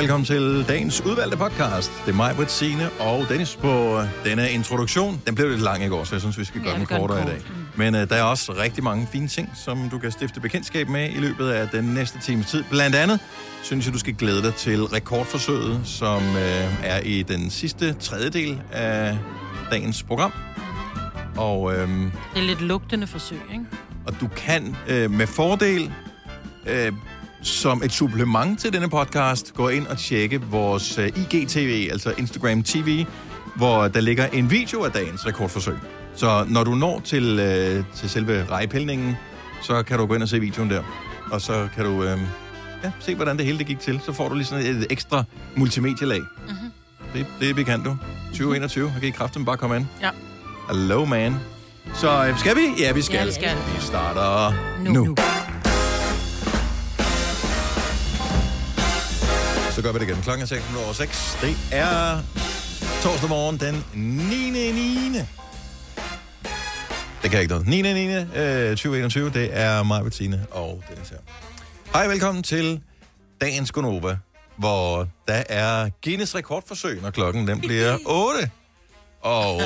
velkommen til dagens udvalgte podcast. Det er mig, Britt Signe og Dennis på denne introduktion. Den blev lidt lang i går, så jeg synes, vi skal gøre Ja, den kortere i kort. dag. Men uh, der er også rigtig mange fine ting, som du kan stifte bekendtskab med i løbet af den næste times tid. Blandt andet synes jeg, du skal glæde dig til rekordforsøget, som uh, er i den sidste tredjedel af dagens program. Og, øhm, Det er lidt lugtende forsøg, ikke? og du kan øh, med fordel øh, som et supplement til denne podcast gå ind og tjekke vores øh, IGTV, altså Instagram TV, hvor der ligger en video af dagens rekordforsøg. Så når du når til, øh, til selve rejepælningen, så kan du gå ind og se videoen der. Og så kan du øh, ja, se, hvordan det hele det gik til. Så får du lige sådan et ekstra multimedielag. Mm-hmm. Det, det kan du. 2021, har I kraften bare komme an. Ja. Hello, man. Så øh, skal vi? Ja, vi skal. Ja, vi skal. Vi starter nu. Nu. nu. Så gør vi det igen. Klokken er 6 over 6. Det er torsdag morgen den 9. 9. Det kan ikke noget. 9. 9. Øh, 2021. Det er mig, Bettine og Dennis her. Hej, velkommen til dagens Gonova, hvor der er Guinness rekordforsøg, når klokken den bliver 8. Og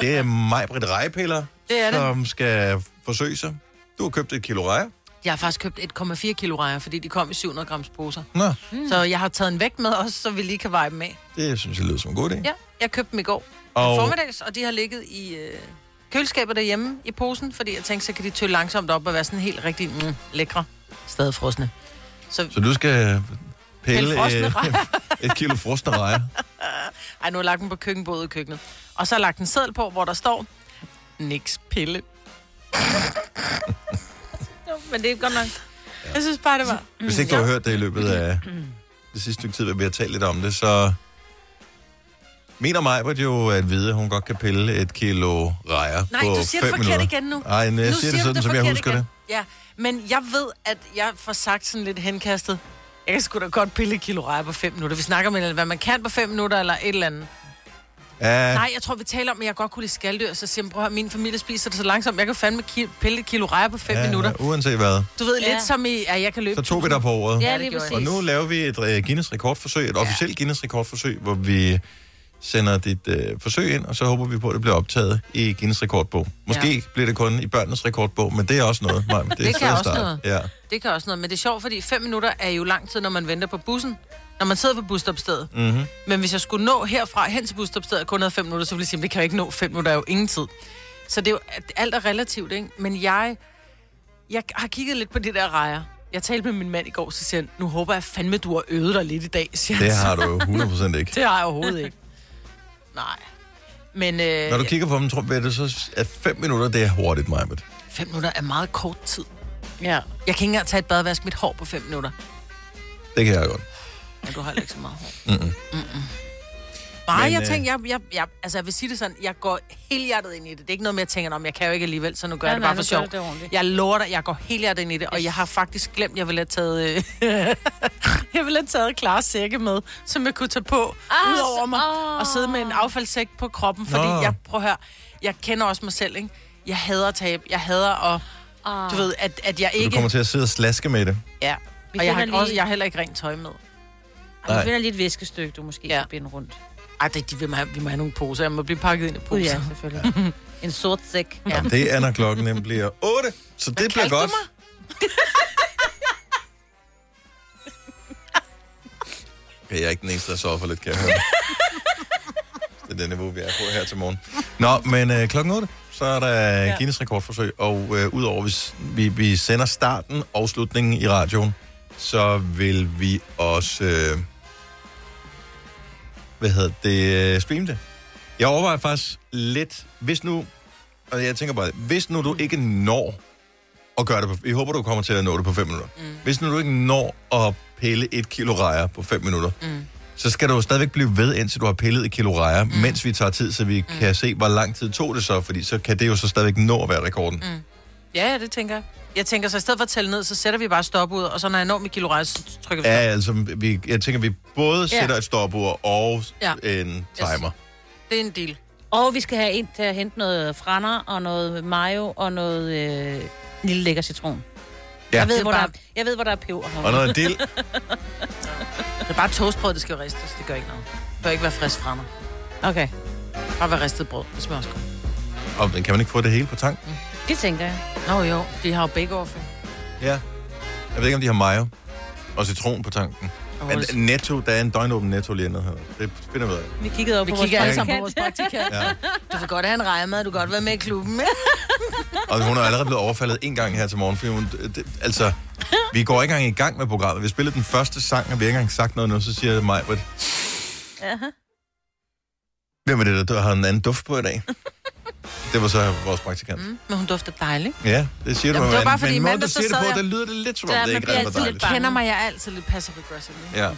det er mig, Britt Rejpiller, Det er det. som skal forsøge sig. Du har købt et kilo rejer. Jeg har faktisk købt 1,4 kilo rejer, fordi de kom i 700 grams poser. Nå, Mm. Så jeg har taget en vægt med også, så vi lige kan veje dem af. det synes jeg lyder som en god idé. Ja, jeg købte dem i går. Og-. Formiddags, og de har ligget i øh, køleskabet derhjemme i posen, fordi jeg tænkte, så kan de tølle langsomt op og være sådan helt rigtig mm, lækre. Stadig frosne. Så, Så du skal pille Pille øh, et kilo frosne rejer. ej, nu har jeg lagt dem på køkkenbordet i køkkenet. Og så har jeg lagt en seddel på, hvor der står, niks pille. Men det er godt nok. Jeg synes bare, det var... Hvis ikke du har hørt det i løbet af det sidste stykke tid, hvor vi har talt lidt om det, så mener mig jo at vide, at hun godt kan pille et kilo rejer Nej, på du siger det forkert minutter. igen nu. Nej, jeg nu siger siger det sådan, som jeg husker igen. det. Ja, men jeg ved, at jeg får sagt sådan lidt henkastet. Jeg kan sgu da godt pille et kilo rejer på 5 minutter. Vi snakker om, hvad man kan på 5 minutter, eller et eller andet. Ja, Nej, jeg tror, vi taler om, at jeg godt kunne lide skalddyr. Så siger høre, min familie spiser det så langsomt. Jeg kan fandme ki- pille et kilo rejer på 5 ja, minutter. uanset hvad. Du ved, Ja. lidt som i, at jeg kan løbe Så tog vi dig på ordet. Ja, det lige præcis. Og nu laver vi et øh, Guinness rekordforsøg, et officielt Guinness rekordforsøg, hvor vi sender dit øh, forsøg ind, og så håber vi på, at det bliver optaget i Guinness rekordbog. Måske ja. bliver det kun i børnenes rekordbog, men det er også noget. Maja. Det, er Det kan også start. noget. Ja. Det kan også noget, men det er sjovt, fordi 5 minutter er jo lang tid, når man venter på bussen. Når man sidder på busstopstedet. Mm-hmm. Men hvis jeg skulle nå herfra hen til busstopstedet kun havde 5 minutter, så ville jeg sige, det kan jeg ikke nå. 5 minutter er jo ingen tid. Så det er jo, alt er relativt, ikke? Men jeg, jeg har kigget lidt på de der rejer. Jeg talte med min mand i går, så siger han, nu håber jeg fandme, du har øvet dig lidt i dag, siger Det har du jo 100% ikke. Det har jeg overhovedet ikke. Nej. Men øh, Når du kigger på dem, tror jeg, det så, at 5 minutter, det er hurtigt, Majbet. 5 minutter er meget kort tid. Ja. Jeg kan ikke engang tage et bad og vaske mit hår på 5 minutter. Det kan jeg godt. Og du har heller ikke så meget hår. Mm-mm. Nej, Men, jeg øh, tænker, jeg, jeg, jeg, altså jeg vil sige det sådan, jeg går helhjertet ind i det. Det er ikke noget med, at jeg tænker, om jeg kan jo ikke alligevel, så nu gør Ja, jeg det nej, bare for sjov. Jeg lover dig, jeg går helhjertet ind i det, og jeg har faktisk glemt, jeg ville have taget, øh, jeg ville have taget klare sække med, som jeg kunne tage på Ah, ud over mig, så- og sidde med en affaldssæk på kroppen, fordi Nå. jeg, prøv at høre, jeg kender også mig selv, ikke? Jeg hader at tabe, jeg hader at, Ah. du ved, at, at jeg Så du ikke... kommer til at sidde og slaske med det. Ja, Vi og jeg har, lige- også, jeg har heller ikke rent tøj med. Vi finder lige et viskestykke, du måske Ja. kan binde rundt. Ej, det, de vil have, vi må have nogle poser. Jeg må blive pakket ind i poser. ja, selvfølgelig. en sort sæk. Ja. Jamen, det er, når klokken nemlig bliver 8. Så det bliver du godt. mig? Okay, jeg er ikke den eneste, der sover for lidt, kan jeg høre. det er det niveau, vi er på her til morgen. Nå, men øh, klokken 8, så er der ja. Guinness rekordforsøg, og øh, udover hvis vi, vi sender starten og slutningen i radioen, så vil vi også, øh, hvad hedder det, øh, streame det. Jeg overvejer faktisk lidt, hvis nu, og jeg tænker bare, hvis nu du ikke når at gøre det på, vi håber, du kommer til at nå det på 5 minutter. Mm. Hvis nu du ikke når at pille et kilo rejer på 5 minutter, mm. så skal du jo stadigvæk blive ved, indtil du har pillet et kilo rejer, mm. mens vi tager tid, så vi mm. kan se, hvor lang tid tog det så, fordi så kan det jo så stadigvæk nå at være rekorden. Mm. Ja, ja, det tænker jeg. Jeg tænker, så i stedet for at tælle ned, så sætter vi bare stop ud, og så når jeg når mit kilo rejse, så trykker vi Ja, stop. altså, vi, jeg tænker, vi både Ja. sætter et stopur og Ja. en timer. Det er en deal. Og vi skal have en til at hente noget frander og noget mayo og noget øh, lille lækker citron. Ja. Jeg, ved, er hvor bare- der, jeg ved, hvor der er peber. Og noget dild. Det er bare toastbrød, det skal jo ristes. Det gør ikke noget. Det bør ikke være frisk fra mig. Okay, Bare være ristet brød. Det smager også godt. Og kan man ikke få det hele på tanken? Det tænker jeg. Nå jo, de har jo bake off. Ja. Jeg ved ikke, om de har mayo og citron på tanken. Men netto, der er en døgnåben netto lige nede her. Det finder vi ud af. Vi kiggede op Vi på vores alle sammen podcast. på vores praktikant. Ja. Du vil godt have en rejemad, du kan godt være med i klubben. Og hun er allerede blevet overfaldet en gang her til morgen, fordi hun, det, altså, vi går ikke engang i gang med programmet. Vi spillede den første sang, og vi har ikke engang sagt noget nu, så siger mig, hvem er det, der har en anden duft på i dag? Det var så vores praktikant. Mm. Men hun dufter dejligt. Ja, det siger du, Jamen, det var bare fordi men måden, du siger det på, jeg- der lyder det lidt som om, Ja, det ikke var lidt dejligt. bange. Kender mig, jeg er altid lidt passive aggressive. Ja. Jeg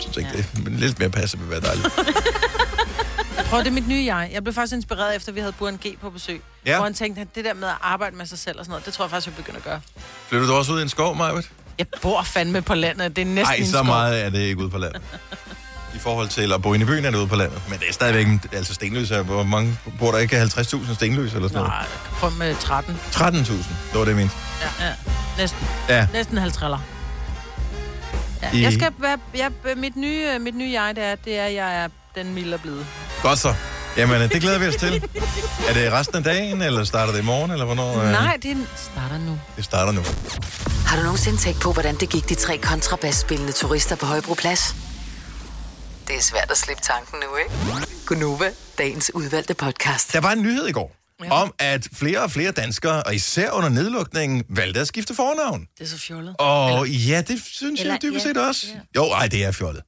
synes ikke, det men lidt mere passe vil være dejligt. Prøv, det er mit nye jeg. Jeg blev faktisk inspireret efter, vi havde Buren G på besøg. Ja. Hvor han tænkte, at det der med at arbejde med sig selv og sådan noget, det tror jeg faktisk, jeg begynder at gøre. Flytter du også ud i en skov, Majbet? Jeg bor fandme på landet. Det er næsten Nej, en så meget er det ikke ude på landet. I forhold til at bo inde i byen er det ude på landet. Men det er stadigvæk, altså Stenløs er, hvor mange bor der ikke 50.000 Stenløs eller sådan noget? Nej, prøv med 13. 13.000, det var det, jeg mente. Ja, ja. Næsten. Ja, Næsten 50 Ja. I- Jeg skal være, jeg, mit, nye, mit nye jeg, det er, det er, at jeg er den milde blide. godt så. Jamen, det glæder vi os til. Er det resten af dagen, eller starter det i morgen, eller hvornår? øh, Nej, det starter nu. Det starter nu. Har du nogensinde tænkt på, hvordan det gik de tre kontrabasspillende turister på Højbroplads? Det er svært at slippe tanken nu, ikke? Gunova, dagens udvalgte podcast. Der var en nyhed i går, ja. om at flere og flere danskere, og især under nedlukningen, valgte at skifte fornavn. Det er så fjollet. Og ja, det synes Eller- jeg dybest ja, set også. ja. Jo, ej, det er fjollet.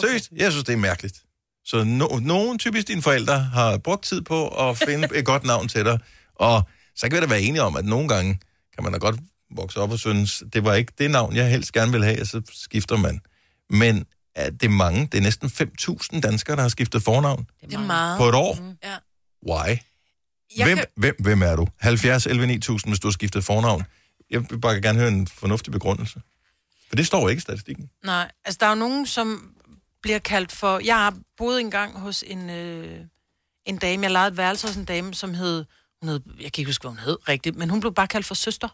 Seriøst, jeg synes, det er mærkeligt. Så no, nogen, typisk dine forældre, har brugt tid på at finde et godt navn til dig. Og så kan vi da være enige om, at nogle gange kan man da godt vokse op og synes, det var ikke det navn, jeg helst gerne vil have, og så skifter man. Men er det er mange, det er næsten 5.000 danskere, der har skiftet fornavn Det er meget. på et år. Ja. Why? Jeg Hvem, kan, hvem, hvem er du? 70 11 9000, hvis du har skiftet fornavn. Jeg vil bare gerne høre en fornuftig begrundelse. For det står ikke i statistikken. nej, altså der er jo nogen, som bliver kaldt for... Jeg har boet engang hos en, øh, en dame, jeg lejede et værelse hos en dame, som hed... Hun hed jeg kan ikke huske, hvad hun hed rigtigt, men hun blev bare kaldt for søster.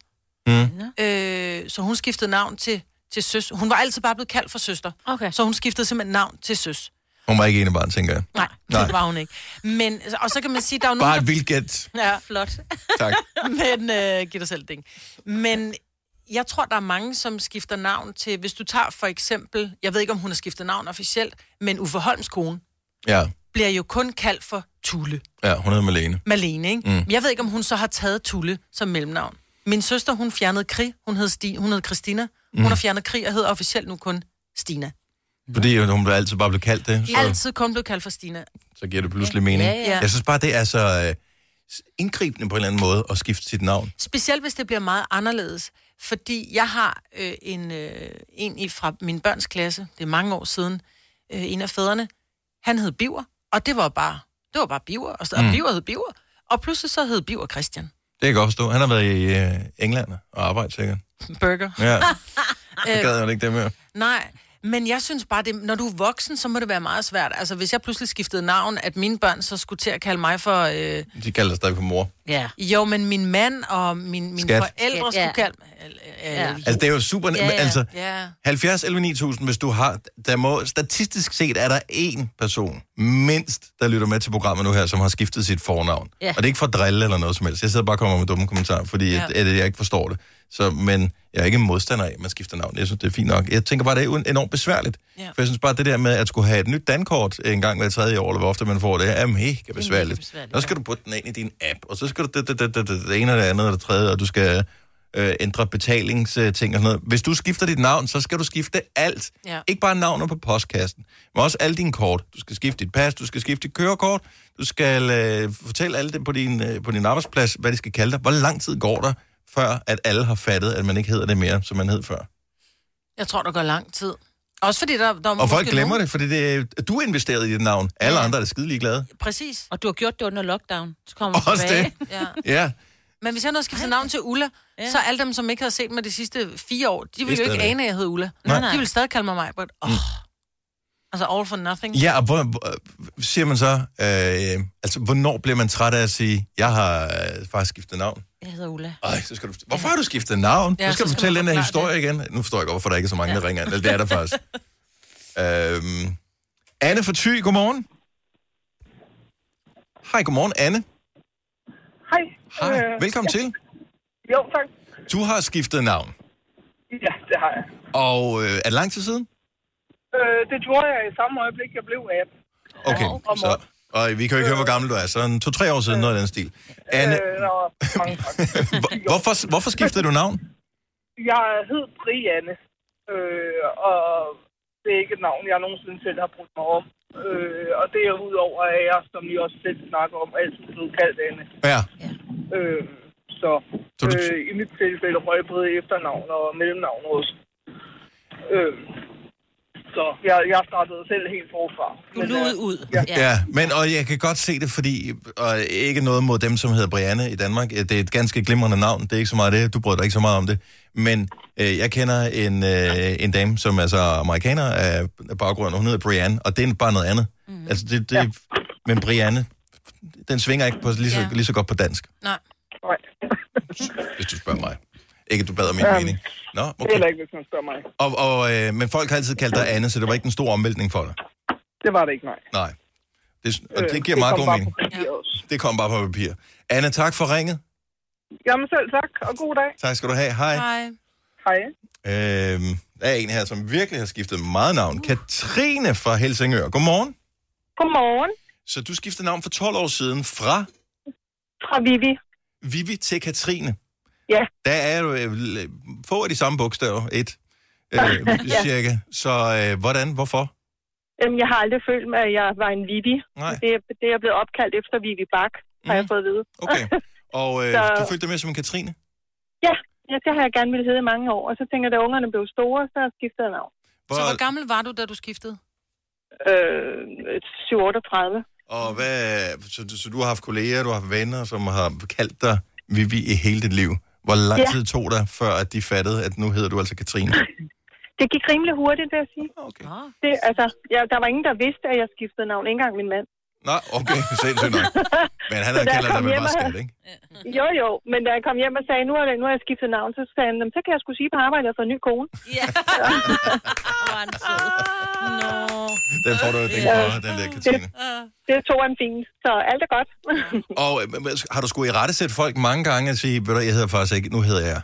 Mm. Øh, så hun skiftede navn til, til søs. Hun var altid bare blevet kaldt for søster. Okay. Så hun skiftede simpelthen navn til søs. Hun var ikke ene barn, tænker jeg. Nej, Nej. det var hun ikke. Men, og så kan man sige, der er jo Bare nogen, et vildt gæt. Ja, Flot. Tak. men øh, giv dig selv ding. Men jeg tror, der er mange, som skifter navn til... Hvis du tager for eksempel... Jeg ved ikke, om hun har skiftet navn officielt, men Uffe Holms kone Ja, bliver jo kun kaldt for Tulle. ja hun hedder Malene. Malene, ikke? Mm. Jeg ved ikke, om hun så har taget Tulle som mellemnavn. Min søster, hun fjernede Krig. Hun hed, Sti, hun hed Christina. Hun Mm. har fjernet Krig og hedder officielt nu kun Stina. Fordi hun blev altid bare blevet kaldt det, så, Altid kun blev kaldt for Stina. så giver det pludselig mening. Ja, ja. Jeg synes bare, det er så øh, indgribende på en eller anden måde at skifte sit navn. Specielt hvis det bliver meget anderledes. Fordi jeg har øh, en, øh, en i fra min børns klasse, det er mange år siden, øh, en af fædrene, han hed Biver, og det var bare, det var bare Biver, og, så, og Mm. Biver hed Biver, og pludselig så hed Biver Christian. Det kan jeg godt forstå. Han har været i øh, England og arbejdet sikkert. Burger. Ja, det Øh, gad jeg ikke det med. nej, men jeg synes bare, det, når du er voksen, så må det være meget svært. Altså, hvis jeg pludselig skiftede navn, at mine børn så skulle til at kalde mig for... Øh, De kalder dig stadig for mor. Ja. jo, men min mand og min, mine Skat. forældre Skat, ja. skulle kalde... Ja. Altså, det er jo super... Ja, ja. Altså, Ja. 70 11 9000, hvis du har... Der må, statistisk set er der én person, mindst, der lytter med til programmet nu her, som har skiftet sit fornavn. Ja. Og det er ikke for drille eller noget som helst. Jeg sidder bare og kommer med dumme kommentarer, fordi ja. At, at jeg ikke forstår det. Så, men jeg er ikke modstander af, at man skifter navn. Jeg synes, det er fint nok. Jeg tænker bare, det er enormt besværligt. Ja. For jeg synes bare, det der med at skulle have et nyt dankort en gang hver tredje år, eller hvor ofte man får det, er mega besværligt. besværligt, Så skal du putte den ind i din app, og så skal du det, det, det, det, det, det ene og det andet og det tredje, og du skal øh, ændre betalingsting og sådan noget. Hvis du skifter dit navn, så skal du skifte alt. Ja. Ikke bare navnet på postkassen, men også alle dine kort. Du skal skifte dit pas, du skal skifte dit kørekort, du skal øh, fortælle alle det på din, øh, på din arbejdsplads, hvad de skal kalde dig. Hvor lang tid går der, før at alle har fattet, at man ikke hedder det mere, som man hed før? Jeg tror, der går lang tid. Også fordi der, der er Og folk glemmer nogen... det, fordi det, er- du er investeret i dit navn. Alle Ja. andre er skide ligeglade. Præcis. Og du har gjort det under lockdown. Så kommer vi Også tilbage. det. Ja. Ja, Men hvis jeg nu har skiftet navn til Ulla, Ja. ja. så alle dem, som ikke har set mig de sidste fire år, de vil jo ikke ane, at jeg hedder Ulla. Nej, nej. De vil stadig kalde mig mig, but oh. Altså all for nothing. Ja, og hvor, siger man så, øh, altså hvornår bliver man træt af at sige, jeg har øh, faktisk skiftet navn? Jeg hedder Ulla. Ej, så skal du, hvorfor har du skiftet navn? Ja, Ja, så skal du skal fortælle den her historie igen. Nu forstår jeg godt, hvorfor der ikke er så mange, der ringer. Eller det er der faktisk. Øhm, Anne fra Thy, godmorgen. Hej, godmorgen, Anne. Hej. Øh, velkommen til. Jo, tak. Du har skiftet navn, Ja, det har jeg. og øh, er det lang tid siden? Øh, det gjorde jeg i samme øjeblik, jeg blev 18. Okay, om så, og vi kan jo ikke høre, hvor gammel du er, så en to-tre år siden, noget af den stil. Anne, Øh, nå, mange hvorfor, hvorfor skiftede du navn? Jeg hed Brianne, øh, og det er ikke et navn, jeg nogensinde selv har brugt mig om. Øh, og det er udover, at jeg, som I også selv snakker om, altid blevet kaldt Anne. Ja, Øh, så øh, i mit tilfælde røg jeg både efternavn og mellemnavn også. Øh, så jeg, jeg startede selv helt forfra. Du Men, luede øh, ud. Ja. ja, men og jeg kan godt se det, fordi, og ikke noget mod dem, som hedder Brianne i Danmark, det er et ganske glimrende navn, det er ikke så meget det, du bryder dig ikke så meget om det, men øh, jeg kender en, øh, en dame, som er så amerikaner af baggrund, og hun hedder Brianne, og det er bare noget andet. Mm. Altså, det, det, ja. men Brianne, den svinger ikke på, lige, så, Ja. lige så godt på dansk, Nej. Nej. hvis du spørger mig. Ikke, at du bad om min Øhm, mening. Nå, Det er okay. heller ikke, hvis man spørger mig. Og, og, øh, men folk har altid kaldt dig Anne, så det var ikke en stor omvæltning for dig. Det var det ikke, nej. Nej. Det, og Øh, det giver meget kom god mening. Det kom bare på papir. Anne, tak for ringet. Jamen selv tak, og god dag. Tak skal du have. Hej. Hej. Hej. Øhm, der er en her, som virkelig har skiftet meget navn. Katrine fra Helsingør. Godmorgen. Godmorgen Så du skiftede navn for 12 år siden fra fra Vivi. Vivi til Katrine. Ja. Der er jo øh, l- få af de samme bogstaver. Et. Øh, Ja. cirka. Så øh, hvordan? Hvorfor? Øhm, jeg har aldrig følt mig, at jeg var en Vivi. Nej. Det, er- det er blevet opkaldt efter Vivi Bak, har jeg Mhm. fået at vide. Okay. Og øh, Så- du følte dig med som en Katrine? Ja, ja, det har jeg gerne ville hedde i mange år. Og så tænker jeg, da ungerne blev store, så skiftede jeg navn. Så hvor gammel var du, da du skiftede? Øh, 38. Og hvad, så, du- så du har haft kolleger, du har haft venner, som har kaldt dig Vivi i hele dit liv. Hvor lang Ja. tid tog det, før at de fattede, at nu hedder du altså Katrine? Det gik rimelig hurtigt, vil jeg sige. Okay. Ah. Det, altså, ja, der var ingen, der vidste, at jeg skiftede navn. Ikke engang min mand. Nå, okay, sindssygt nok. Men han havde kaldt dig hjem bare skat, ikke? Jo, jo. Men da jeg kom hjem og sagde, nu har jeg, nu har jeg skiftet navn, så sagde han, "Jamen, så kan jeg skulle sige på arbejde, at jeg har fået en ny kone. Ja. Hvor var han sød. Nå. Den får du jo den, ja. den der Katrine. Det tog han fint, så alt er godt. Og øh, har du skulle i rette sætte folk mange gange og sige, ved du, jeg hedder faktisk ikke, nu hedder jeg.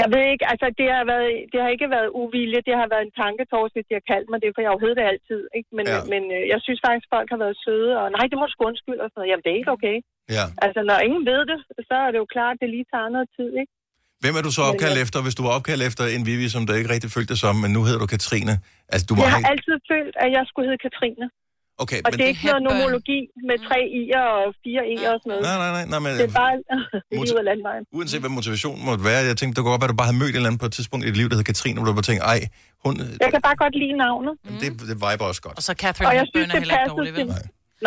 Jeg ved ikke, altså det har, været, det har ikke været uvilje, det har været en tanketors, hvis de har kaldt mig det, for jeg har jo hedder det altid. Ikke? Men, Ja. men øh, jeg synes faktisk, folk har været søde, og nej, det må sgu undskylde, og sådan noget. Jamen, det er ikke okay. Ja. Altså, når ingen ved det, så er det jo klart, at det lige tager noget tid, ikke? Hvem er du så opkaldt efter, hvis du var opkaldt efter en Vivi, som du ikke rigtig følte dig som, men nu hedder du Katrine? Altså, du må Jeg har have... altid følt, at jeg skulle hedde Katrine. Okay, Og men... det er ikke noget nomologi med tre i'er og fire i'er og sådan noget. Nej, nej, nej, nej, men Det er bare ud af landvejen. uanset hvad motivationen måtte være, jeg tænkte, det kunne godt være, at du bare havde mødt en eller anden på et tidspunkt i dit liv, der hedder Katrine, hvor du bare tænkte, ej, hun, Jeg kan bare godt lide navnet. det, det viber også godt. Og så Catherine Og jeg synes, det heller ikke passer dårlig, til...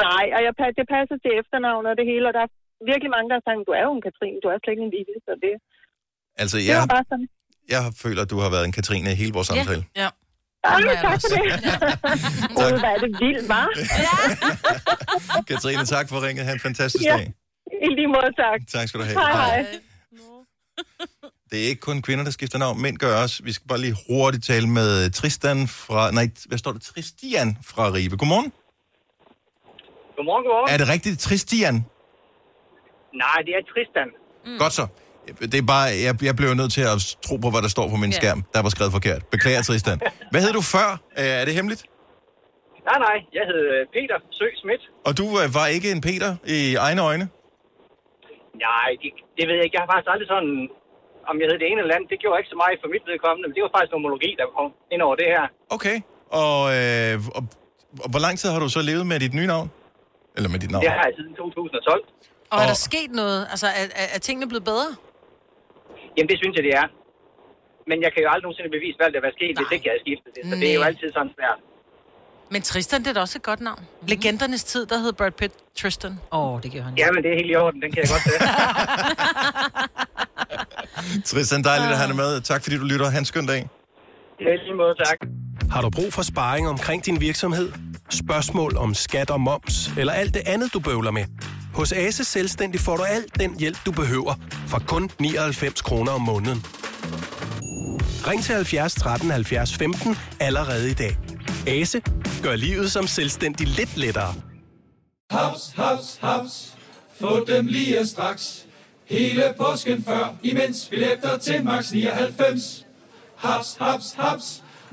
Nej, og jeg, det passer til efternavnet og det hele, og der er virkelig mange, der har sagt, du er jo en Katrine, du er slet ikke en Vivi, så det, Altså, det jeg, var bare sådan. jeg føler, at du har været en Katrine i hele vores samtale. Ja. Ej, jeg tak for det. Gud, hvad er det vildt, var? Katrine, tak for ringet. Ha' en fantastisk Ja. dag. I lige måde, tak. Tak skal du have. Hej, hej. Det er ikke kun kvinder, der skifter navn. Mænd gør også. Vi skal bare lige hurtigt tale med Tristan fra... Nej, hvad står der? Tristian fra Ribe. Godmorgen. Godmorgen, godmorgen. Er det rigtigt Tristian? Nej, det er Tristan. Mm. Godt så. Det er bare, jeg, jeg blev nødt til at tro på, hvad der står på min Ja. skærm. Der var skrevet forkert. Beklager, Tristan. Hvad hed du før? Øh, Er det hemmeligt? Nej, nej, jeg hed øh, Peter Sø Schmidt. Og du øh, var ikke en Peter i egne øjne? Nej, det, det ved jeg ikke. Jeg har faktisk aldrig sådan, om jeg hed det ene eller andet. Det gjorde ikke så meget for mit vedkommende, men det var faktisk nomologi, der kom ind over det her. Okay. Og, øh, og, og hvor lang tid har du så levet med dit nye navn? Eller med dit navn? Det har jeg siden 2012. Og er der Og- sket noget? Altså, er, er, er tingene blevet bedre? Jamen, det synes jeg, det er. Men jeg kan jo aldrig nogensinde bevise, hvad der var sket, hvis Nej. ikke jeg havde skiftet det. Så det er jo Nej. altid sådan svært. Men Tristan, det er da også et godt navn. Mm. Legendernes tid, der hed Brad Pitt Tristan. Åh, oh, det gør han. Jamen, det er helt i orden. Den kan jeg godt se. Tristan, dejligt at have dig med. Tak fordi du lytter. Ha' en skøn dag. Ja, lige måde, tak. Har du brug for sparring omkring din virksomhed? Spørgsmål om skat og moms, eller alt det andet, du bøvler med? Hos Ase Selvstændig får du alt den hjælp, du behøver, for kun 99 kroner om måneden. Ring til 70 13 70 15 allerede i dag. Ase gør livet som selvstændig lidt lettere. Haps, haps, haps. Få dem lige straks. Hele påsken før, imens billetter til max 99. Haps, haps, haps.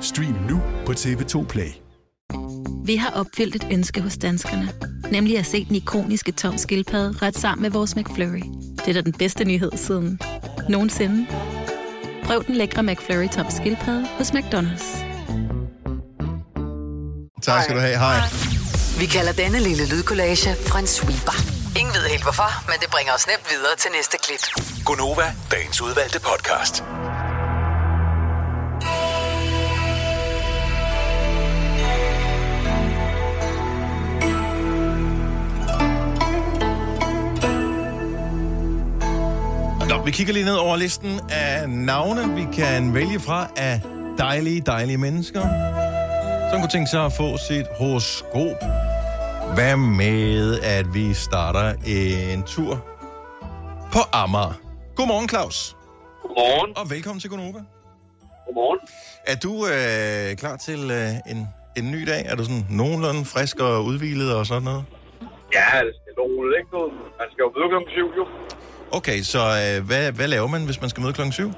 Stream nu på TV2 Play. Vi har opfyldt et ønske hos danskerne. Nemlig at se den ikoniske tom skildpadde ret sammen med vores McFlurry. Det er da den bedste nyhed siden nogensinde. Prøv den lækre McFlurry tom skildpadde hos McDonald's. Tak skal du have. Hej. Vi kalder denne lille lydkollage en sweeper. Ingen ved helt hvorfor, men det bringer os nemt videre til næste klip. Gunova, dagens udvalgte podcast. Vi kigger lige ned over listen af navne, vi kan vælge fra af dejlige, dejlige mennesker, som kunne tænke sig at få sit horoskop. Hvad med, at vi starter en tur på Amager? Godmorgen, Claus. Godmorgen. Og velkommen til Gonova. Godmorgen. Er du øh, klar til øh, en, en ny dag? Er du sådan nogenlunde frisk og udvilet og sådan noget? Ja, det skal roligt, ikke? Man skal jo møde klokken 7, jo. Okay, så øh, hvad, hvad laver man, hvis man skal møde klokken 7?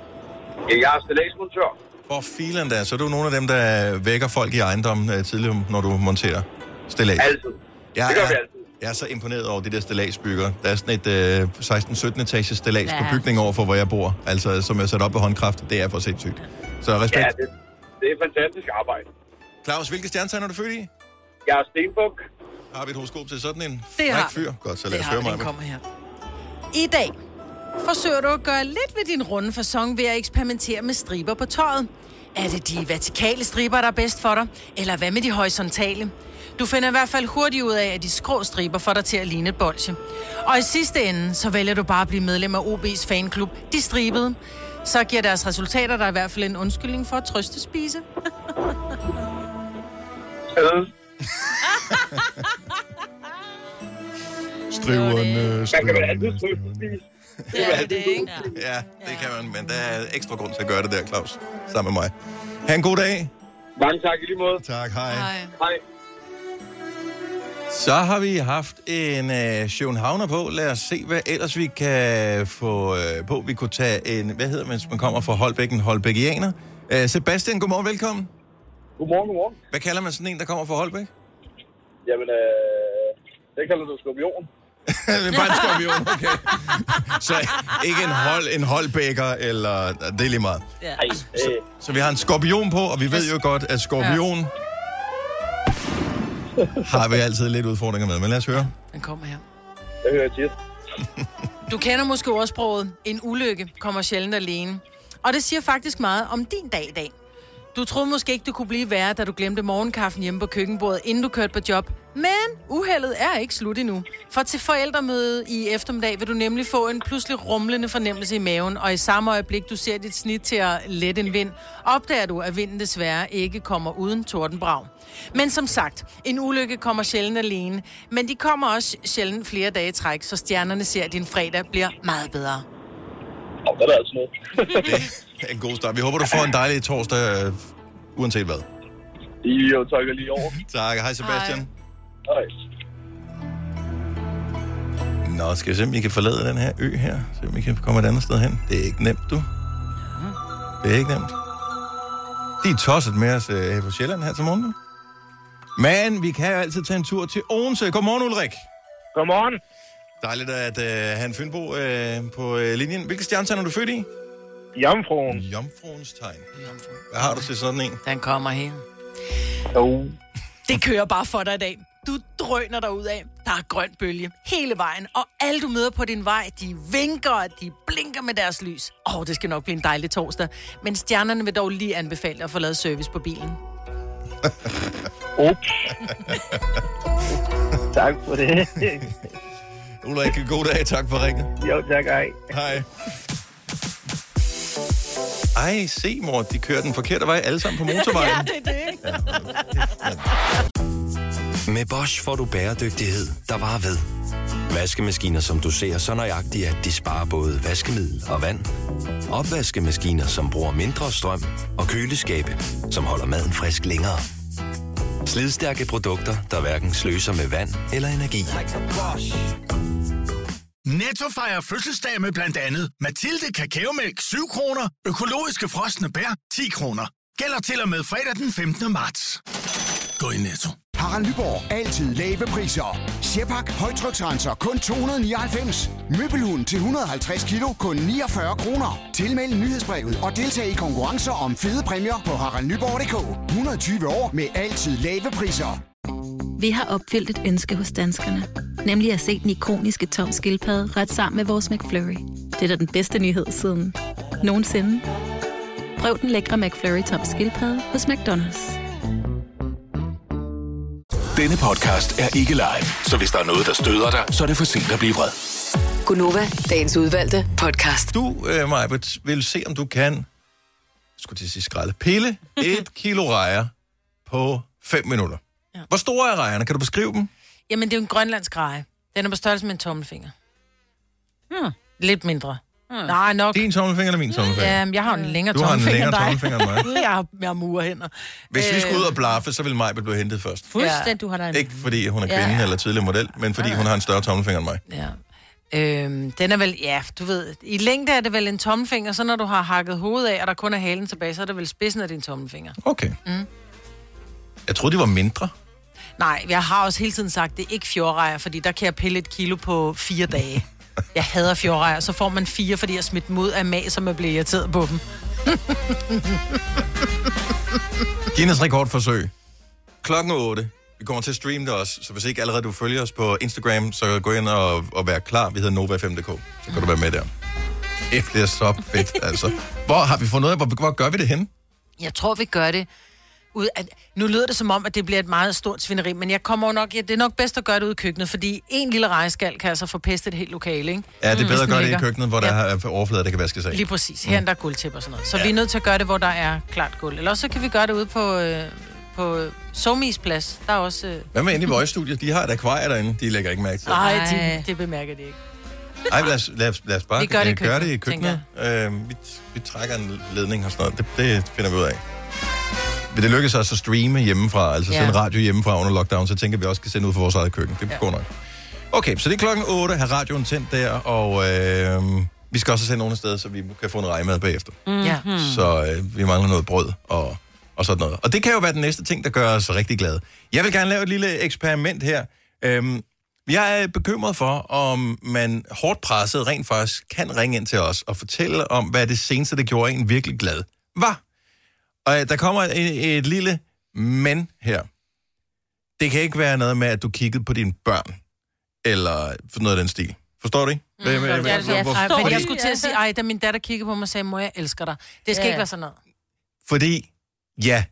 Ja, jeg er stillagsmontør. For filen der, så er du nogle af dem, der vækker folk i ejendommen øh, tidligere, når du monterer stillads. Altid. Jeg det gør er, vi altid. Jeg er så imponeret over de der stillagsbygger. Der er sådan et øh, 16-17 etages stillads ja. på bygningen over for, hvor jeg bor. Altså, som er sat op på håndkraft. Det er for sindssygt. Så respekt. Ja, det, det er fantastisk arbejde. Claus, hvilke stjernetegn er du født i? Jeg er stenbuk. Har vi et horoskop til sådan en Det har fyr? Godt, så lad Det os har høre mig. den kommer her. I dag forsøger du at gøre lidt ved din runde fasong ved at eksperimentere med striber på tøjet. Er det de vertikale striber, der er bedst for dig? Eller hvad med de horisontale? Du finder i hvert fald hurtigt ud af, at de skrå striber får dig til at ligne et bolsje. Og i sidste ende, så vælger du bare at blive medlem af OB's fanklub, De Stribede. Så giver deres resultater dig i hvert fald en undskyldning for at trøste spise. Striverne, Man kan vel altid spise. Det er det, ikke? Ja, det kan man, men der er ekstra grund til at gøre det der, Claus. Sammen med mig. Ha' en god dag. Mange tak i lige måde. Tak, hej. Hej. Hej. Så har vi haft en øh, Sjøenhavner på. Lad os se, hvad ellers vi kan få øh, på. Vi kunne tage en, hvad hedder man, hvis man kommer fra Holbæk, en Holbækianer. Øh, Sebastian, godmorgen, velkommen. Godmorgen, godmorgen. Hvad kalder man sådan en, der kommer fra Holbæk? Jamen, øh, det kalder du skorpion. det er bare en skorpion, okay. Så ikke en, hold, en holdbækker, eller... Det er lige meget. Ja. Så, så vi har en skorpion på, og vi ved jo godt, at skorpion har vi altid lidt udfordringer med. Men lad os høre. Den kommer her. Det hører jeg tit. Du kender måske ordsproget, en ulykke kommer sjældent alene. Og det siger faktisk meget om din dag i dag. Du troede måske ikke, du kunne blive værre, da du glemte morgenkaffen hjemme på køkkenbordet, inden du kørte på job. Men uheldet er ikke slut endnu. For til forældremødet i eftermiddag vil du nemlig få en pludselig rumlende fornemmelse i maven, og i samme øjeblik, du ser dit snit til at lette en vind, opdager du, at vinden desværre ikke kommer uden tordenbrag. Men som sagt, en ulykke kommer sjældent alene, men de kommer også sjældent flere dage i træk, så stjernerne ser, at din fredag bliver meget bedre. Og der er altså noget. Det er en god start. Vi håber, du får en dejlig torsdag, øh, uanset hvad. Jo, tak lige over. Tak. Hej, Sebastian. Hej. Nå, skal vi se, om vi kan forlade den her ø her? Se, om vi kan komme et andet sted hen. Det er ikke nemt, du. Det er ikke nemt. De er tosset med os øh, på Sjælland her til morgen. Men vi kan jo altid tage en tur til Odense. Godmorgen, Ulrik. Godmorgen. Dejligt at øh, have en Fynbo øh, på øh, linjen. Hvilke stjernetegn er du født i? Jomfruen. Jomfruens tegn. Hvad har du til sådan en? Den kommer her. Jo. Det kører bare for dig i dag. Du drøner dig ud af. Der er grøn bølge hele vejen, og alle du møder på din vej, de vinker, de blinker med deres lys. Åh, oh, det skal nok blive en dejlig torsdag. Men stjernerne vil dog lige anbefale dig at få lavet service på bilen. Ups. tak for det. Ulrik, god dag. Tak for ringet. Jo, tak. Hej. Hej. Ej, se mor, de kører den forkerte vej alle sammen på motorvejen. ja, det er det, ikke? Med Bosch får du bæredygtighed, der varer ved. Vaskemaskiner, som du ser så nøjagtigt, at de sparer både vaskemiddel og vand. Opvaskemaskiner, som bruger mindre strøm. Og køleskabe, som holder maden frisk længere. Slidstærke produkter, der hverken sløser med vand eller energi. Netto fejrer fødselsdag med blandt andet Mathilde Kakaomælk 7 kroner, økologiske frosne bær 10 kroner. Gælder til og med fredag den 15. marts. Gå i Netto. Harald Nyborg. Altid lave priser. Sjehpak. Højtryksrenser. Kun 299. Møbelhund til 150 kilo. Kun 49 kroner. Tilmeld nyhedsbrevet og deltag i konkurrencer om fede præmier på haraldnyborg.dk. 120 år med altid lave priser. Vi har opfyldt et ønske hos danskerne. Nemlig at se den ikoniske tom skildpadde ret sammen med vores McFlurry. Det er da den bedste nyhed siden nogensinde. Prøv den lækre McFlurry tom skildpadde hos McDonald's. Denne podcast er ikke live, så hvis der er noget, der støder dig, så er det for sent at blive vred. Gunova, dagens udvalgte podcast. Du, øh, Majbert, vil se, om du kan, jeg skulle til at sige skralde, pille et kilo rejer på 5 minutter. Ja. Hvor store er rejerne? Kan du beskrive dem? Jamen, det er jo en grønlandsk reje. Den er på størrelse med en tommelfinger. Hmm. Lidt mindre. Hmm. Nej, nok. Din tommelfinger eller min tommelfinger? Ja, jeg har en længere Du har en tommelfinger længere tommelfinger end mig. jeg har, jeg har murhænder. Hvis vi Øh, skulle ud og blaffe, så ville Majbert blive hentet først. Fuldstændig, du har da en... Ikke fordi hun er Ja, kvinde ja. eller tidligere model, men fordi hun har en større tommelfinger end mig. Ja. Øhm, den er vel, ja, du ved, i længde er det vel en tommelfinger, så når du har hakket hovedet af, og der kun er halen tilbage, så er det vel spidsen af din tommelfinger. Okay. Mm. Jeg troede, de var mindre. Nej, jeg har også hele tiden sagt, det er ikke fjordrejer, fordi der kan jeg pille et kilo på fire dage. Jeg hader fjordrejer, så får man fire, fordi jeg smidt ud af mag, som jeg bliver irriteret på dem. Guinness rekordforsøg. Klokken 8. Vi kommer til at streame det også, så hvis ikke allerede du følger os på Instagram, så gå ind og, og vær klar. Vi hedder Nova5.dk, så kan du være med der. Det bliver så fedt, altså. Hvor har vi fundet ud af, hvor, hvor gør vi det hen? Jeg tror, vi gør det ud at, nu lyder det som om, at det bliver et meget stort svineri, men jeg kommer jo nok, ja, det er nok bedst at gøre det ude i køkkenet, fordi en lille rejeskal kan altså forpeste et helt lokale, ikke? Ja, det er Mm. bedre at gøre det i køkkenet, hvor der er overflader, der kan vaskes af. Lige præcis. Her mm. der er gulvtæpper og sådan noget. Så ja. vi er nødt til at gøre det, hvor der er klart gulv. Eller også så kan vi gøre det ude på, øh, på Somis plads. Der er også... Øh... Hvad med inde i Voice-studiet? De har et akvarie derinde. De lægger ikke mærke til. Nej, det, det bemærker de ikke. Ej, lad os, lad os, lad os bare Vi gør det i øh, gøre det i køkkenet, køkkenet. Øh, vi, vi trækker en ledning og sådan noget. Det, det finder vi ud af. Det lykkes os at streame hjemmefra, altså Ja. sende radio hjemmefra under lockdown, så tænker vi også kan sende ud fra vores eget køkken. Det ja. går nok. Okay, så det er klokken 8, har radioen tændt der, og øh, vi skal også sende nogen afsted, så vi kan få en rejmad bagefter. Mm. Ja. Så øh, vi mangler noget brød og, og sådan noget. Og det kan jo være den næste ting, der gør os rigtig glade. Jeg vil gerne lave et lille eksperiment her. Øhm, jeg er bekymret for, om man hårdt presset rent faktisk kan ringe ind til os og fortælle om, hvad det seneste, der gjorde en virkelig glad var. Og øh, der kommer et, et lille men her. Det kan ikke være noget med, at du kiggede på dine børn, eller noget af den stil. Forstår du ikke? Hvad- hvad- Ja, hvad- det, jeg, jeg, fordi- jeg skulle til at sige, ej, da min datter kiggede på mig og sagde, mor, jeg elsker dig. Det skal Ja. ikke være sådan noget. Fordi, ja,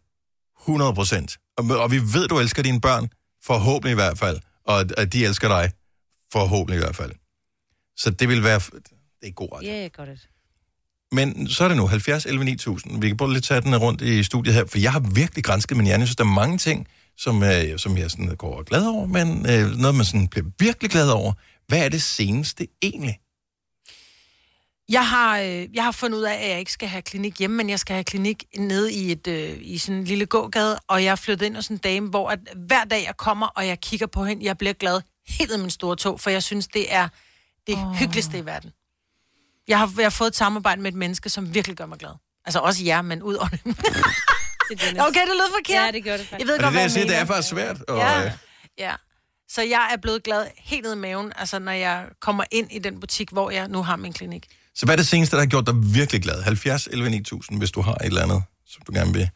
100 procent. Og, og vi ved, du elsker dine børn, forhåbentlig i hvert fald. Og at- de elsker dig, forhåbentlig i hvert fald. Så det vil være... Det er god ret. Ja, yeah, godt det. Men så er det nu 70 11 9000. Vi kan prøve lidt tage den rundt i studiet her, for jeg har virkelig grænsket min hjerne. Jeg synes, der er mange ting, som, øh, som jeg sådan går glad over, men øh, noget, man sådan bliver virkelig glad over. Hvad er det seneste egentlig? Jeg har, øh, jeg har fundet ud af, at jeg ikke skal have klinik hjemme, men jeg skal have klinik nede i, et, øh, i sådan en lille gågade, og jeg er flyttet ind hos en dame, hvor at hver dag jeg kommer, og jeg kigger på hende, jeg bliver glad helt af min store tog, for jeg synes, det er det oh. hyggeligste i verden. Jeg har, jeg har fået et samarbejde med et menneske, som virkelig gør mig glad. Altså også jer, men ud over det. okay, det lød forkert. Ja, det gjorde det faktisk. Jeg ved Og godt, det er hvad det, jeg siger, det er faktisk svært. Og, Ja. Ja. Så jeg er blevet glad helt ned i maven, altså når jeg kommer ind i den butik, hvor jeg nu har min klinik. Så hvad er det seneste, der har gjort dig virkelig glad? 70 11 9000, hvis du har et eller andet, som du gerne vil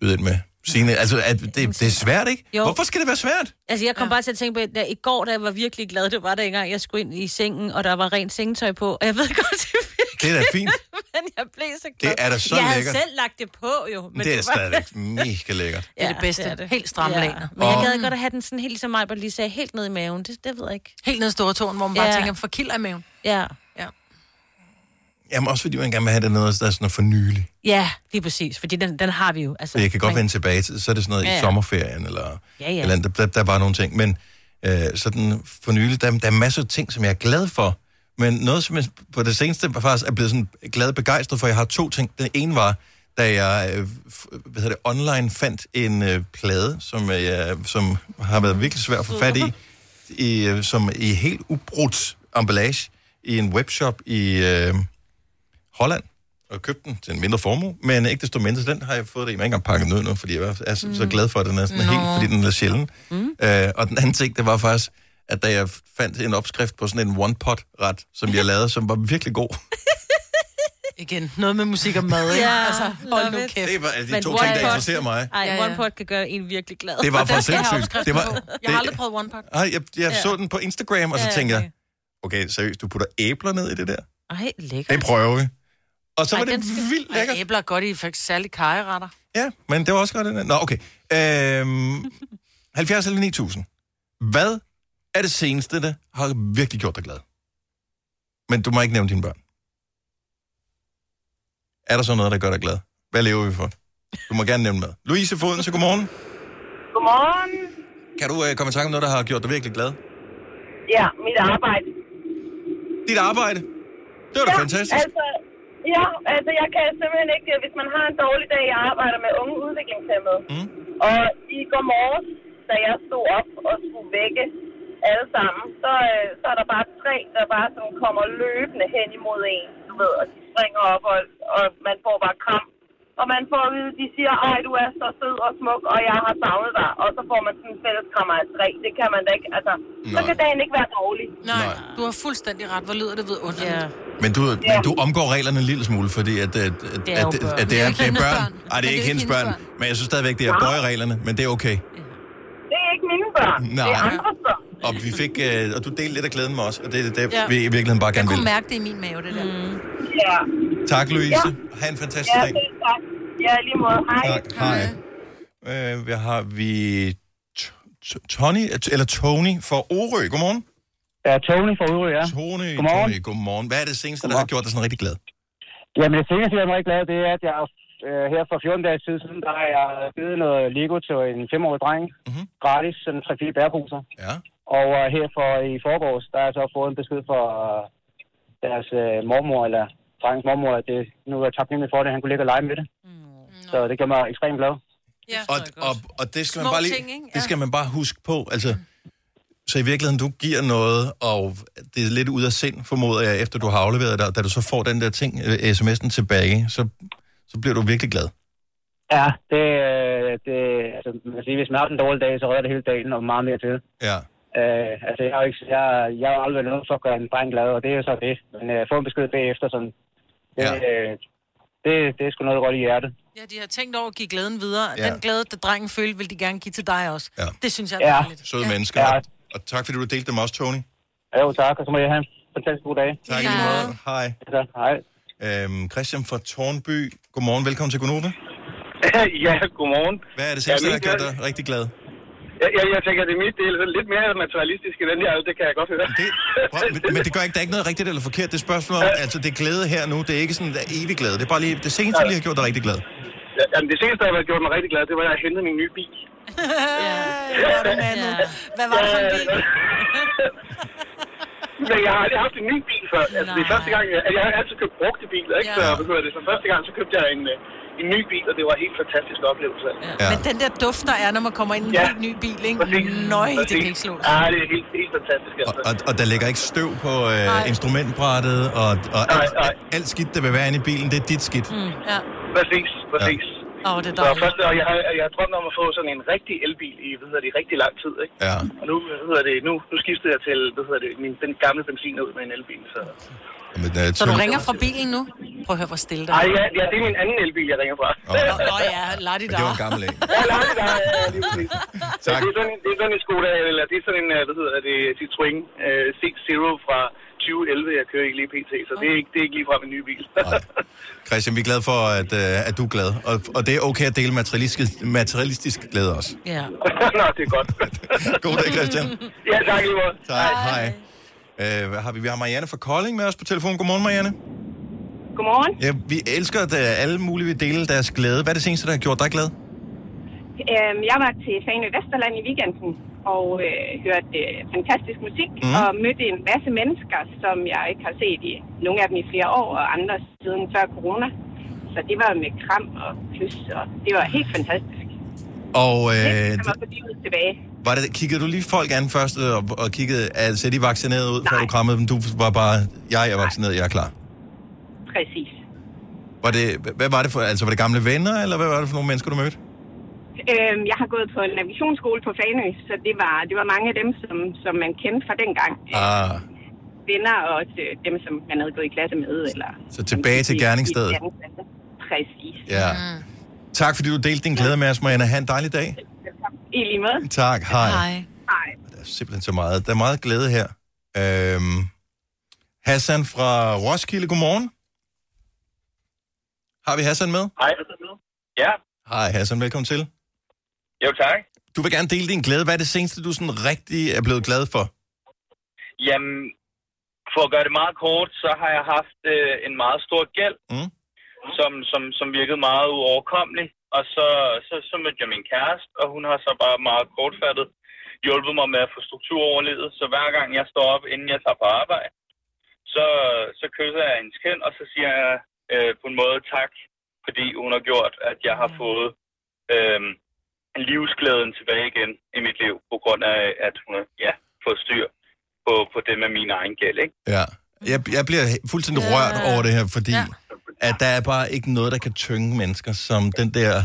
byde ind med. Signe, altså, at det, det er svært, ikke? Jo. Hvorfor skal det være svært? Altså, jeg kom ja. bare til at tænke på, at i går, da jeg var virkelig glad, det var der engang, jeg skulle ind i sengen, og der var rent sengetøj på, og jeg ved godt, det er Det er da fint. jeg blev så glad. Det er da så jeg lækkert. havde selv lagt det på, jo. Men det er var- stadigvæk mega lækkert. Det er det bedste. det er det. Helt stramme laner. Men jeg gad godt at have den sådan helt ligesom mig, bare lige sagde, helt ned i maven. Det, det ved jeg ikke. Helt ned i store tåen, hvor man bare Ja. tænker, for kilder i maven. Ja. Ja. Jamen også fordi man gerne vil have det noget, der er sådan for nylig. Ja, lige præcis. Fordi den, den har vi jo. Altså, Så jeg kan godt man- vende tilbage til, så er det sådan noget Ja, i ja. sommerferien, eller, Ja, ja. eller der, der er bare nogle ting. Men øh, sådan for nylig, der, der er masser af ting, som jeg er glad for. Men noget, som jeg på det seneste faktisk er blevet sådan glad og begejstret for, jeg har to ting. Den ene var, da jeg øh, hvad hedder det, online fandt en øh, plade, som, øh, som har været virkelig svær at få fat i, i øh, som i helt ubrudt emballage i en webshop i øh, Holland og købte den til en mindre formue, men ikke desto mindre, så den har jeg fået det i. Jeg engang pakket ud nu, fordi jeg er så, så glad for, at den er sådan Nå. helt, fordi den er sjælden. Mm. Øh, og den anden ting, det var faktisk, at da jeg fandt en opskrift på sådan en one-pot-ret, som jeg lavede, som var virkelig god. Igen, noget med musik og mad, ikke? Ja, altså, hold nu kæft. Det var alle de Men to ting, der pot- interesserer mig. Ej, Ja, ja, one pot kan gøre en virkelig glad. Det var for sindssygt. Det var, på. Jeg har aldrig prøvet one pot. Ej, jeg, jeg Ja. så den på Instagram, og så Ja, tænkte jeg, okay. okay, seriøst, du putter æbler ned i det der? Ej, lækkert. Det prøver vi. Og så Ej, var det skal- vildt Ej, lækkert. æbler er godt i faktisk særlig kajeretter. Ja, men det var også godt. Nå, okay. Øhm, 70 eller 9000. Hvad er det seneste, der har virkelig gjort dig glad? Men du må ikke nævne dine børn. Er der så noget, der gør dig glad? Hvad lever vi for? Du må gerne nævne mad. Louise Foden, så godmorgen. Godmorgen. Kan du øh, komme i tanke om noget, der har gjort dig virkelig glad? Ja, mit arbejde. Dit arbejde? Det var da ja, fantastisk. Altså, ja, altså jeg kan simpelthen ikke, hvis man har en dårlig dag, jeg arbejder med unge udviklingshemmede. Mm. Og i går morges, da jeg stod op og skulle vække alle sammen, så, øh, så er der bare tre, der bare sådan kommer løbende hen imod en, du ved, og de springer op, og, og man får bare kram. Og man får at vide, de siger, ej, du er så sød og smuk, og jeg har savnet dig. Og så får man sådan en fælles krammer af tre. Det kan man da ikke, altså, så Nej. kan dagen ikke være dårlig. Nej, du har fuldstændig ret. Hvor lyder det vidunderligt. Ja. Men du, men du omgår reglerne en lille smule, fordi at, at, at, Det er jo at, børn. at det er, det er børn. børn. Ej, det er ikke hendes børn. Men jeg synes stadigvæk, det er bøjereglerne, men det er okay. Det er ikke mine børn. Det Nej. er andres børn. Og vi fik, øh, og du delte lidt af glæden med os, og det er det, Ja. vi i virkeligheden bare Jeg gerne kunne vil. mærke det i min mave, det der. Mm. Ja. Tak, Louise. Ja. Ha' en fantastisk Ja, dag. tak. Ja, lige måde. Hej. Tak. Hej. Øh, hvad har vi? Tony, eller Tony fra Orø. Godmorgen. Ja, Tony fra Orø, ja. Tony, Godmorgen. Tony, godmorgen. Hvad er det seneste, der har gjort dig sådan rigtig glad? Jamen, det seneste, jeg er rigtig glad, det er, at jeg øh, her for 14 dage siden, der har jeg givet noget Lego til en 5-årig dreng. Mm-hmm. Gratis, sådan 3-4 bæreposer. Ja. Og øh, her for i forgårs, der har jeg så fået en besked fra øh, deres øh, mormor, eller drengens mormor, at det, nu er jeg taknemmelig for det, at han kunne ligge og lege med det. Så det gør mig ekstremt glad. Ja, og, og, og det skal man bare lige, ting, ikke? det skal man bare huske på. Altså, så i virkeligheden, du giver noget, og det er lidt ud af sind, formoder jeg, efter du har afleveret det, og da du så får den der ting, øh, sms'en tilbage, så, så bliver du virkelig glad. Ja, det, øh, det altså, man hvis man har en dårlig dag, så redder det hele dagen og meget mere til. Ja. Øh, altså, jeg har, ikke, jeg, jeg har aldrig været noget for at gøre en dreng glad, og det er jo så det. Men øh, få en besked bagefter, sådan, det, Ja. øh, det, det er sgu noget godt i hjertet. Ja, de har tænkt over at give glæden videre. Ja. Den glæde, der drengen følte, vil de gerne give til dig også. Ja. Det synes jeg er Ja. dejligt. Søde ja. mennesker. Ja. Og, tak, fordi du delte dem også, Tony. Jo, tak, og så må jeg have en fantastisk god dag. Tak i lige måde. Hej. Ja, hej. Øhm, Christian fra Tornby. Godmorgen, velkommen til Gunova. ja, godmorgen. Hvad er det seneste, Ja, der har gjort dig rigtig glad? Jeg, jeg, jeg tænker, det er mit del er lidt mere materialistisk end den her, det kan jeg godt høre. Det, Men, men det gør ikke, der er ikke noget rigtigt eller forkert. Det spørgsmål om, altså det er glæde her nu, det er ikke sådan, der er evig glæde. Det er bare lige, det seneste, der lige har gjort dig rigtig glad. Ja, Jamen, det seneste, der har gjort mig rigtig glad, det var, at jeg hentede min nye bil. Hvor er du mandet. Hvad var det for en bil? Men jeg har aldrig haft en ny bil før. Altså, det er første gang, jeg, jeg har altid købt brugte biler, ikke? Ja. Så, hvad det, så første gang, så købte jeg en, øh, en ny bil, og det var en helt fantastisk oplevelse. Ja. Men den der duft, der er, når man kommer ind i en Ja. helt ny bil, ikke? Nøj, det kan ikke slås. Ja, det er helt, helt fantastisk, Og, altså. og, og der ligger ikke støv på øh, instrumentbrættet, og, og alt, alt, alt skidt, der vil være inde i bilen, det er dit skidt. Mm, ja. Præcis, præcis. Åh, oh, det er Så dejligt. først, og jeg har, jeg har drømt om at få sådan en rigtig elbil i, hvad hedder det, rigtig lang tid, ikke? Ja. Og nu, hvad hedder det, nu, nu skiftede jeg til, hvad hedder det, min, den gamle benzin ud med en elbil, så... Men, øh, Så du ringer fra bilen nu? Prøv at høre, hvor stille der Ej, er. ja, ja, det er min anden elbil, jeg ringer fra. Nå, Nå ja, lad det Men det var en gammel en. Ja, nej, nej, ja, lige præcis. Tak. Det er sådan, en- det er sådan en Skoda, eller det er sådan en, øh, hvad hedder det, Citroën uh, 6 Zero fra 2011, jeg kører ikke lige pt, så det er ikke, det er ikke ligefrem en ny bil. Christian, vi er glade for, at, øh, at du er glad. Og, og det er okay at dele materialistisk, materialistisk glæde også. Ja. Nå, det er godt. God dag, Christian. ja, tak lige måde. Tak, hej. Øh, hvad har vi? Vi har Marianne fra Kolding med os på telefon. Godmorgen, Marianne. Godmorgen. Ja, vi elsker, at øh, alle mulige vil dele deres glæde. Hvad er det seneste, der har gjort dig glad? Øhm, jeg var til Fanø Vesterland i weekenden og øh, hørte øh, fantastisk musik mm. og mødte en masse mennesker, som jeg ikke har set i nogle af dem i flere år, og andre siden før corona. Så det var med kram og kys, og det var helt fantastisk. Og øh, Jeg var på livet tilbage. Var det, kiggede du lige folk an først, og, og kiggede, altså, ser de vaccineret ud, før du krammede dem? Du var bare, jeg er vaccineret, jeg er klar. Præcis. Var det, hvad var det for, altså var det gamle venner, eller hvad var det for nogle mennesker, du mødte? Øhm, jeg har gået på en navigationsskole på Fanø, så det var, det var mange af dem, som, som man kendte fra dengang. Ah, Venner og også øh, dem, som man havde gået i klasse med. Eller, så tilbage til gerningsstedet. Præcis. Ja. Tak fordi du delte din glæde med os, Marianne. Ha' en dejlig dag. I lige måde. Tak, hej. Hej. Der er simpelthen så meget. Der er meget glæde her. Øhm, Hassan fra Roskilde, godmorgen. Har vi Hassan med? Hej. Ja. Hej Hassan, velkommen til. Jo, tak. Du vil gerne dele din glæde. Hvad er det seneste, du sådan rigtig er blevet glad for? Jamen, for at gøre det meget kort, så har jeg haft øh, en meget stor gæld, mm. som, som, som virkede meget uoverkommelig. Og så, så, så mødte jeg min kæreste, og hun har så bare meget kortfattet hjulpet mig med at få struktur over livet. Så hver gang jeg står op, inden jeg tager på arbejde, så, så kysser jeg hendes kind, og så siger jeg øh, på en måde tak, fordi hun har gjort, at jeg har fået øh, livsglæden tilbage igen i mit liv, på grund af, at hun har ja, fået styr på, på det med min egen gæld. Ikke? Ja. Jeg, jeg bliver fuldstændig rørt over det her, fordi ja. At der er bare ikke noget, der kan tynge mennesker, som den der,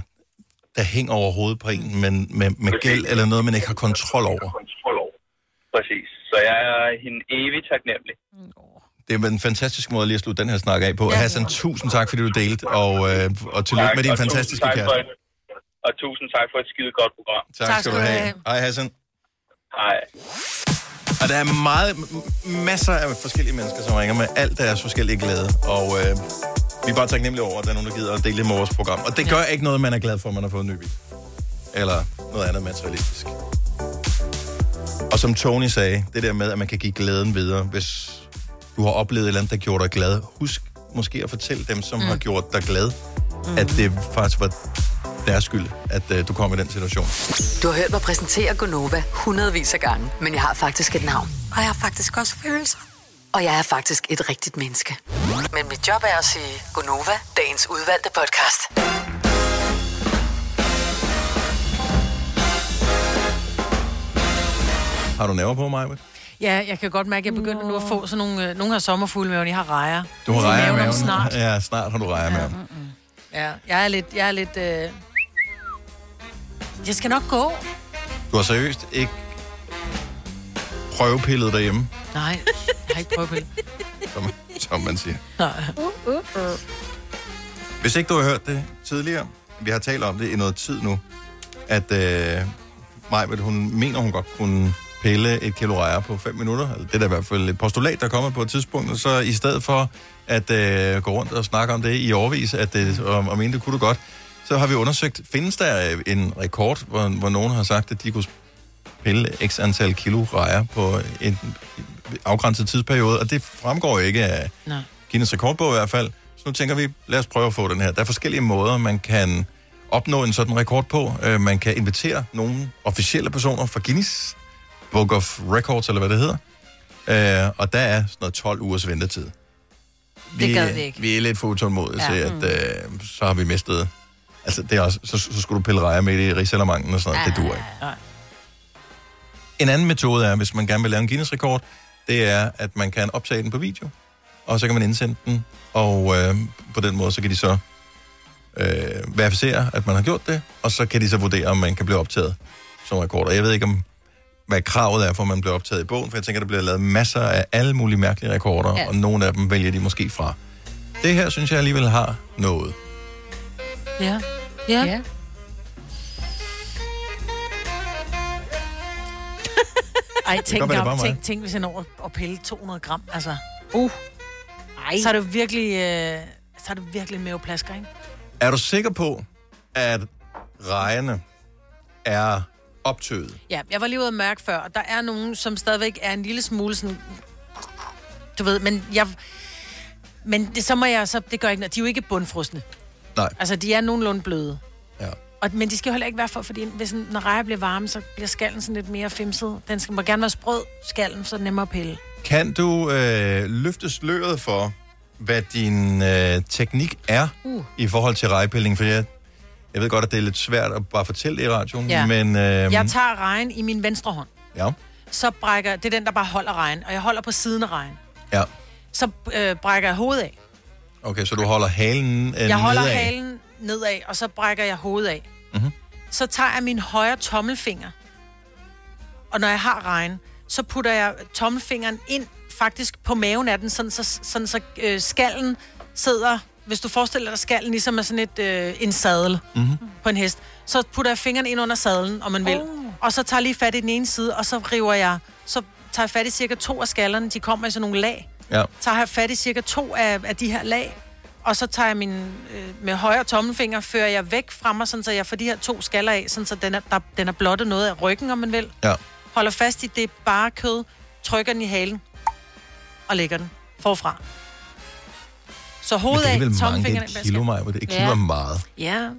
der hænger over hovedet på en, men med, med gæld eller noget, man ikke har kontrol over. Præcis. Så jeg er hende evigt taknemmelig. Det er en fantastisk måde lige at slutte den her snak af på. Ja, Hassan, tusind tak, fordi du delte, og, øh, og tillykke Tak, med din fantastiske kæreste. et- Og tusind tak for et skide godt program. Tak, tak skal du have. Hej Hassan. Hej. Og der er meget, masser af forskellige mennesker, som ringer med alt deres forskellige glæde. Og øh, vi er bare taknemmelige over, at der er nogen, der gider at dele det med vores program. Og det gør ikke noget, man er glad for, at man har fået en ny bil. Eller noget andet materialistisk. Og som Tony sagde, det der med, at man kan give glæden videre, hvis du har oplevet et eller andet, der gjorde dig glad. Husk måske at fortælle dem, som mm. har gjort dig glad, mm. at det faktisk var deres skyld, at øh, du kom i den situation. Du har hørt mig præsentere Gonova hundredvis af gange, men jeg har faktisk et navn. Og jeg har faktisk også følelser. Og jeg er faktisk et rigtigt menneske. Men mit job er at sige Gonova, dagens udvalgte podcast. Har du nerver på mig, Britt? Ja, jeg kan godt mærke, at jeg begynder nu at få sådan nogle... Øh, nogle har sommerfugle med, jeg har rejer. Du har I rejer om maven. snart. Ja, snart har du rejer med ja. Ja, jeg er lidt... Jeg er lidt øh... Jeg skal nok gå. Du har seriøst ikke prøvepillet derhjemme, Nej, jeg har ikke det. som, som man siger. Nej. Uh, uh, uh. Hvis ikke du har hørt det tidligere, vi har talt om det i noget tid nu, at øh, Majbet, hun mener, hun godt kunne pille et kilo rejer på 5 minutter. Eller Det er da i hvert fald et postulat, der kommer på et tidspunkt. Og så i stedet for at øh, gå rundt og snakke om det i overvis, at det, om, om det kunne du godt, så har vi undersøgt, findes der øh, en rekord, hvor, hvor nogen har sagt, at de kunne pille x antal kilo rejer på en afgrænset tidsperiode, og det fremgår ikke af Nej. Guinness rekordbog i hvert fald. Så nu tænker vi, lad os prøve at få den her. Der er forskellige måder, man kan opnå en sådan rekord på. Øh, Man kan invitere nogle officielle personer fra Guinness Book of Records, eller hvad det hedder. Øh, Og der er sådan noget 12 ugers ventetid. Det gad vi ikke. Vi er lidt for utålmodige Ja. ja. til, at øh, så har vi mistet... Altså, det er også, så, så skulle du pille rejer med i rigsalamangen og sådan noget. Det duer ikke. Nej. En anden metode er, hvis man gerne vil lave en Guinness-rekord, det er, at man kan optage den på video, og så kan man indsende den, og øh, på den måde, så kan de så øh, verificere, at man har gjort det, og så kan de så vurdere, om man kan blive optaget som rekorder. Jeg ved ikke, om hvad kravet er for, at man bliver optaget i bogen, for jeg tænker, der bliver lavet masser af alle mulige mærkelige rekorder, Ja. ja. og nogle af dem vælger de måske fra. Det her, synes jeg alligevel har noget. Ja. Ja. ja. Ej, kan tænk, godt mig. tænk, tænk, hvis jeg når at pille 200 gram. Altså, uh. Ej. Så er det virkelig, øh, så er det virkelig maveplasker, ikke? Er du sikker på, at rejerne er optøet? Ja, jeg var lige ude at mærke før, og der er nogen, som stadigvæk er en lille smule sådan... Du ved, men jeg... Men det, så må jeg så... Det gør ikke noget. De er jo ikke bundfrosne. Nej. Altså, de er nogenlunde bløde. Og, men de skal jo heller ikke være for, fordi hvis, når rejer bliver varme, så bliver skallen sådan lidt mere femset. Den skal må gerne være sprød, skallen, så er nemmere at pille. Kan du øh, løfte sløret for, hvad din øh, teknik er Uh. i forhold til rejepilling? For jeg, jeg ved godt, at det er lidt svært at bare fortælle det i radioen, Ja. men... Øh, Jeg tager rejen i min venstre hånd. Ja, Så brækker... Det er den, der bare holder rejen, og jeg holder på siden af rejen. ja. Så øh, brækker jeg hovedet af. Okay, så du holder halen øh, Jeg holder nedad. halen nedad, og så brækker jeg hovedet af. Mhm. Så tager jeg min højre tommelfinger, og når jeg har regn, så putter jeg tommelfingeren ind faktisk på maven af den, sådan så, sådan så øh, skallen sidder, hvis du forestiller dig skallen ligesom er sådan et, øh, en sadel Mhm. på en hest, så putter jeg fingeren ind under sadlen, om man vil, Oh. og så tager jeg lige fat i den ene side, og så river jeg, så tager jeg fat i cirka to af skallerne, de kommer i sådan nogle lag, Ja. tager jeg fat i cirka to af, af de her lag, og så tager jeg min, øh, med højre tommelfinger, fører jeg væk fra mig, sådan så jeg får de her to skaller af, sådan så den er, der, den er blottet noget af ryggen, om man vil. Ja. Holder fast i det bare kød, trykker den i halen, og lægger den forfra. Så hovedet det er af, vel mange, det er tommelfingeren kilo, Maja, det er kilo Ja. meget. Ja.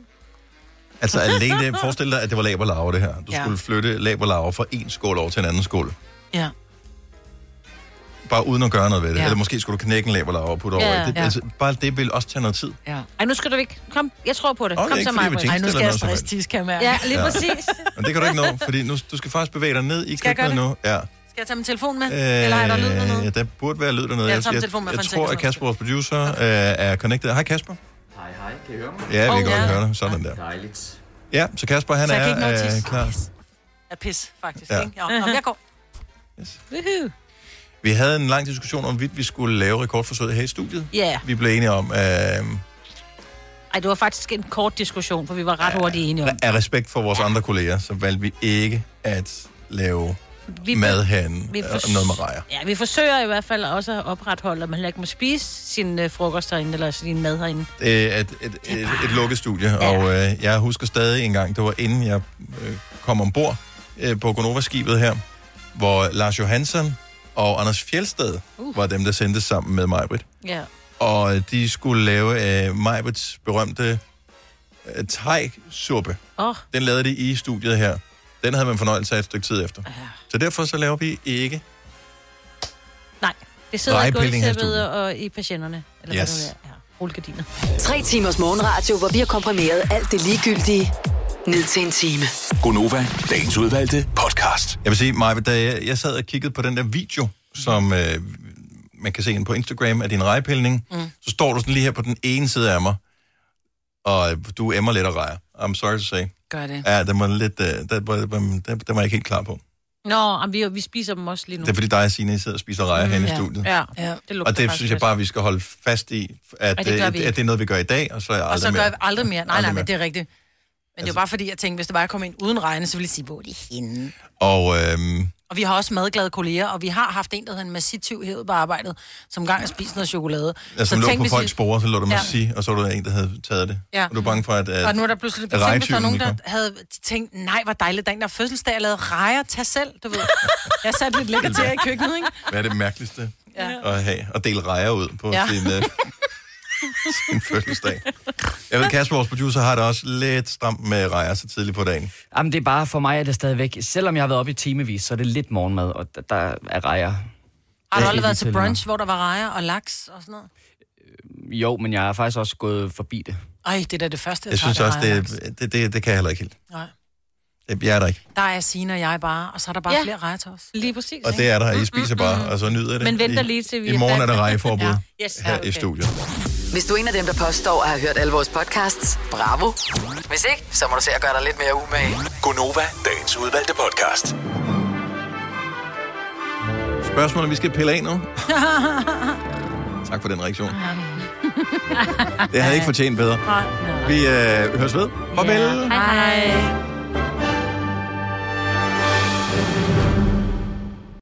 Altså alene det, forestil dig, at det var laberlarve, det her. Du Ja. skulle flytte laberlarve fra en skål over til en anden skål. Ja. Bare uden at gøre noget ved det. Ja. Eller måske skulle du knække en laberlarve og putte Ja. over. Det, Ja. altså, bare det vil også tage noget tid. Ja. Ej, nu skal du ikke. Kom, jeg tror på det. Okay, Kom ikke så mig. tænkte, Ej, nu skal jeg stress helst. tis, kan jeg mærke. Ja, lige Ja. præcis. Men det kan du ikke nå, fordi nu, du skal faktisk bevæge dig ned i Skal jeg gøre køkkenet nu. Ja. Skal jeg tage min telefon med? Eller er der lyd dernede? Øh, der burde være lyd dernede. Jeg jeg, med jeg, jeg en tror, at Kasper, vores producer, øh, er connected. Hej Kasper. Hej, hej. Kan I høre mig? Ja, vi Oh, kan godt ja. høre dig. Sådan der. Dejligt. Ja, så Kasper, han Så jeg kan ikke nå er øh, klar. Er pis, faktisk. Ja. Ja. Ikke? Jo, Nå, jeg går. Woohoo. Vi havde en lang diskussion om, hvorvidt vi skulle lave rekordforsøget her i studiet. Ja. Vi blev enige om, øh, Ej, det var faktisk en kort diskussion, for vi var ret hurtigt enige om. af respekt for vores andre kolleger, så valgte vi ikke at lave Vi- mad herinde. vi Vi fors- noget med rejer. Ja, vi forsøger i hvert fald også at opretholde, at man ikke må spise sin øh, frokost herinde, eller sin mad herinde. Det er et, et, et, et lukket studie, ja. og øh, jeg husker stadig en gang, det var inden jeg øh, kom ombord øh, på Gonova-skibet her, hvor Lars Johansson og Anders Fjeldsted uh. var dem, der sendte sammen med Majbrit. Ja. Og de skulle lave øh, Majbrits berømte øh, thai-suppe. Åh. Den lavede de i studiet her. Den havde man fornøjelse af et stykke tid efter. Så derfor så laver vi ikke. Nej, det sidder i gulvtæppet og i patienterne. Eller Yes. hvad det er. Ja, rullegardiner. Tre timers morgenradio, hvor vi har komprimeret alt det ligegyldige ned til en time. Gonova, dagens udvalgte podcast. Jeg vil sige, Maja, da jeg, jeg sad og kiggede på den der video, som øh, man kan se inde på Instagram af din rejepilning, mm. så står du sådan lige her på den ene side af mig, og du emmer lidt af rejer. I'm sorry to say. Gør det. Ja, den var lidt, øh, den, var, den, den var jeg ikke helt klar på. Nå, men vi, vi spiser dem også lige nu. Det er fordi dig og Signe sidder og spiser rejer mm, herinde i studiet. Ja, ja. Det Og det synes jeg bare, vi skal holde fast i, at, Ej, det gør at, vi at det er noget, vi gør i dag, og så er jeg Og aldrig så gør mere. jeg aldrig mere. Nej, Aldrig nej, mere. men det er rigtigt. Men det er jo bare fordi, jeg tænkte, hvis det bare kom ind uden regne, så ville jeg sige, hvor er de henne? Og øhm, Og vi har også madglade kolleger, og vi har haft en, der hedder en massiv hævet på arbejdet, som gang har spist noget chokolade. altså, lå tænk, på folks spore, så lå der Ja. Massi, og så var der en, der havde taget det. Ja. Og du er bange for, at, at Og nu er der pludselig, at tænk, hvis der er nogen, der havde tænkt, nej, hvor dejligt, der fødselsdag, jeg lavede rejer, tag selv, du ved. Jeg satte lidt lækker til i køkkenet, ikke? Hvad er det mærkeligste Ja. at have? At dele rejer ud på Ja. ja. sin, uh, sin fødselsdag. Jeg ved, Kasper, vores producer, har det også lidt stramt med rejer så tidligt på dagen. Jamen, det er bare for mig, er det stadigvæk... Selvom jeg har været oppe i timevis, så er det lidt morgenmad, og der- der er rejer. Har du aldrig været til brunch, hvor der var rejer og laks og sådan noget? mig. Jo, men jeg er faktisk også gået forbi det. Ej, det er da det første, jeg, Jeg tager, synes også, det, det, det, det kan jeg heller ikke helt. Nej. Det- Jeg er der ikke. Der er Signe og jeg bare, og så er der bare Ja. ja. flere rejer til os. Lige præcis. Og det er der, I spiser bare, og så nyder det. Men venter lige til vi I morgen er der rejeforbud Ja. Yes, her ja, i okay. studiet. Hvis du er en af dem, der påstår at have hørt alle vores podcasts, bravo. Hvis ikke, så må du se at gøre dig lidt mere umage. Gonova, dagens udvalgte podcast. Spørgsmålet, vi skal pille af nu. Tak for den reaktion. Det havde ikke fortjent bedre. Vi øh, høres ved. Farvel. Hej hej.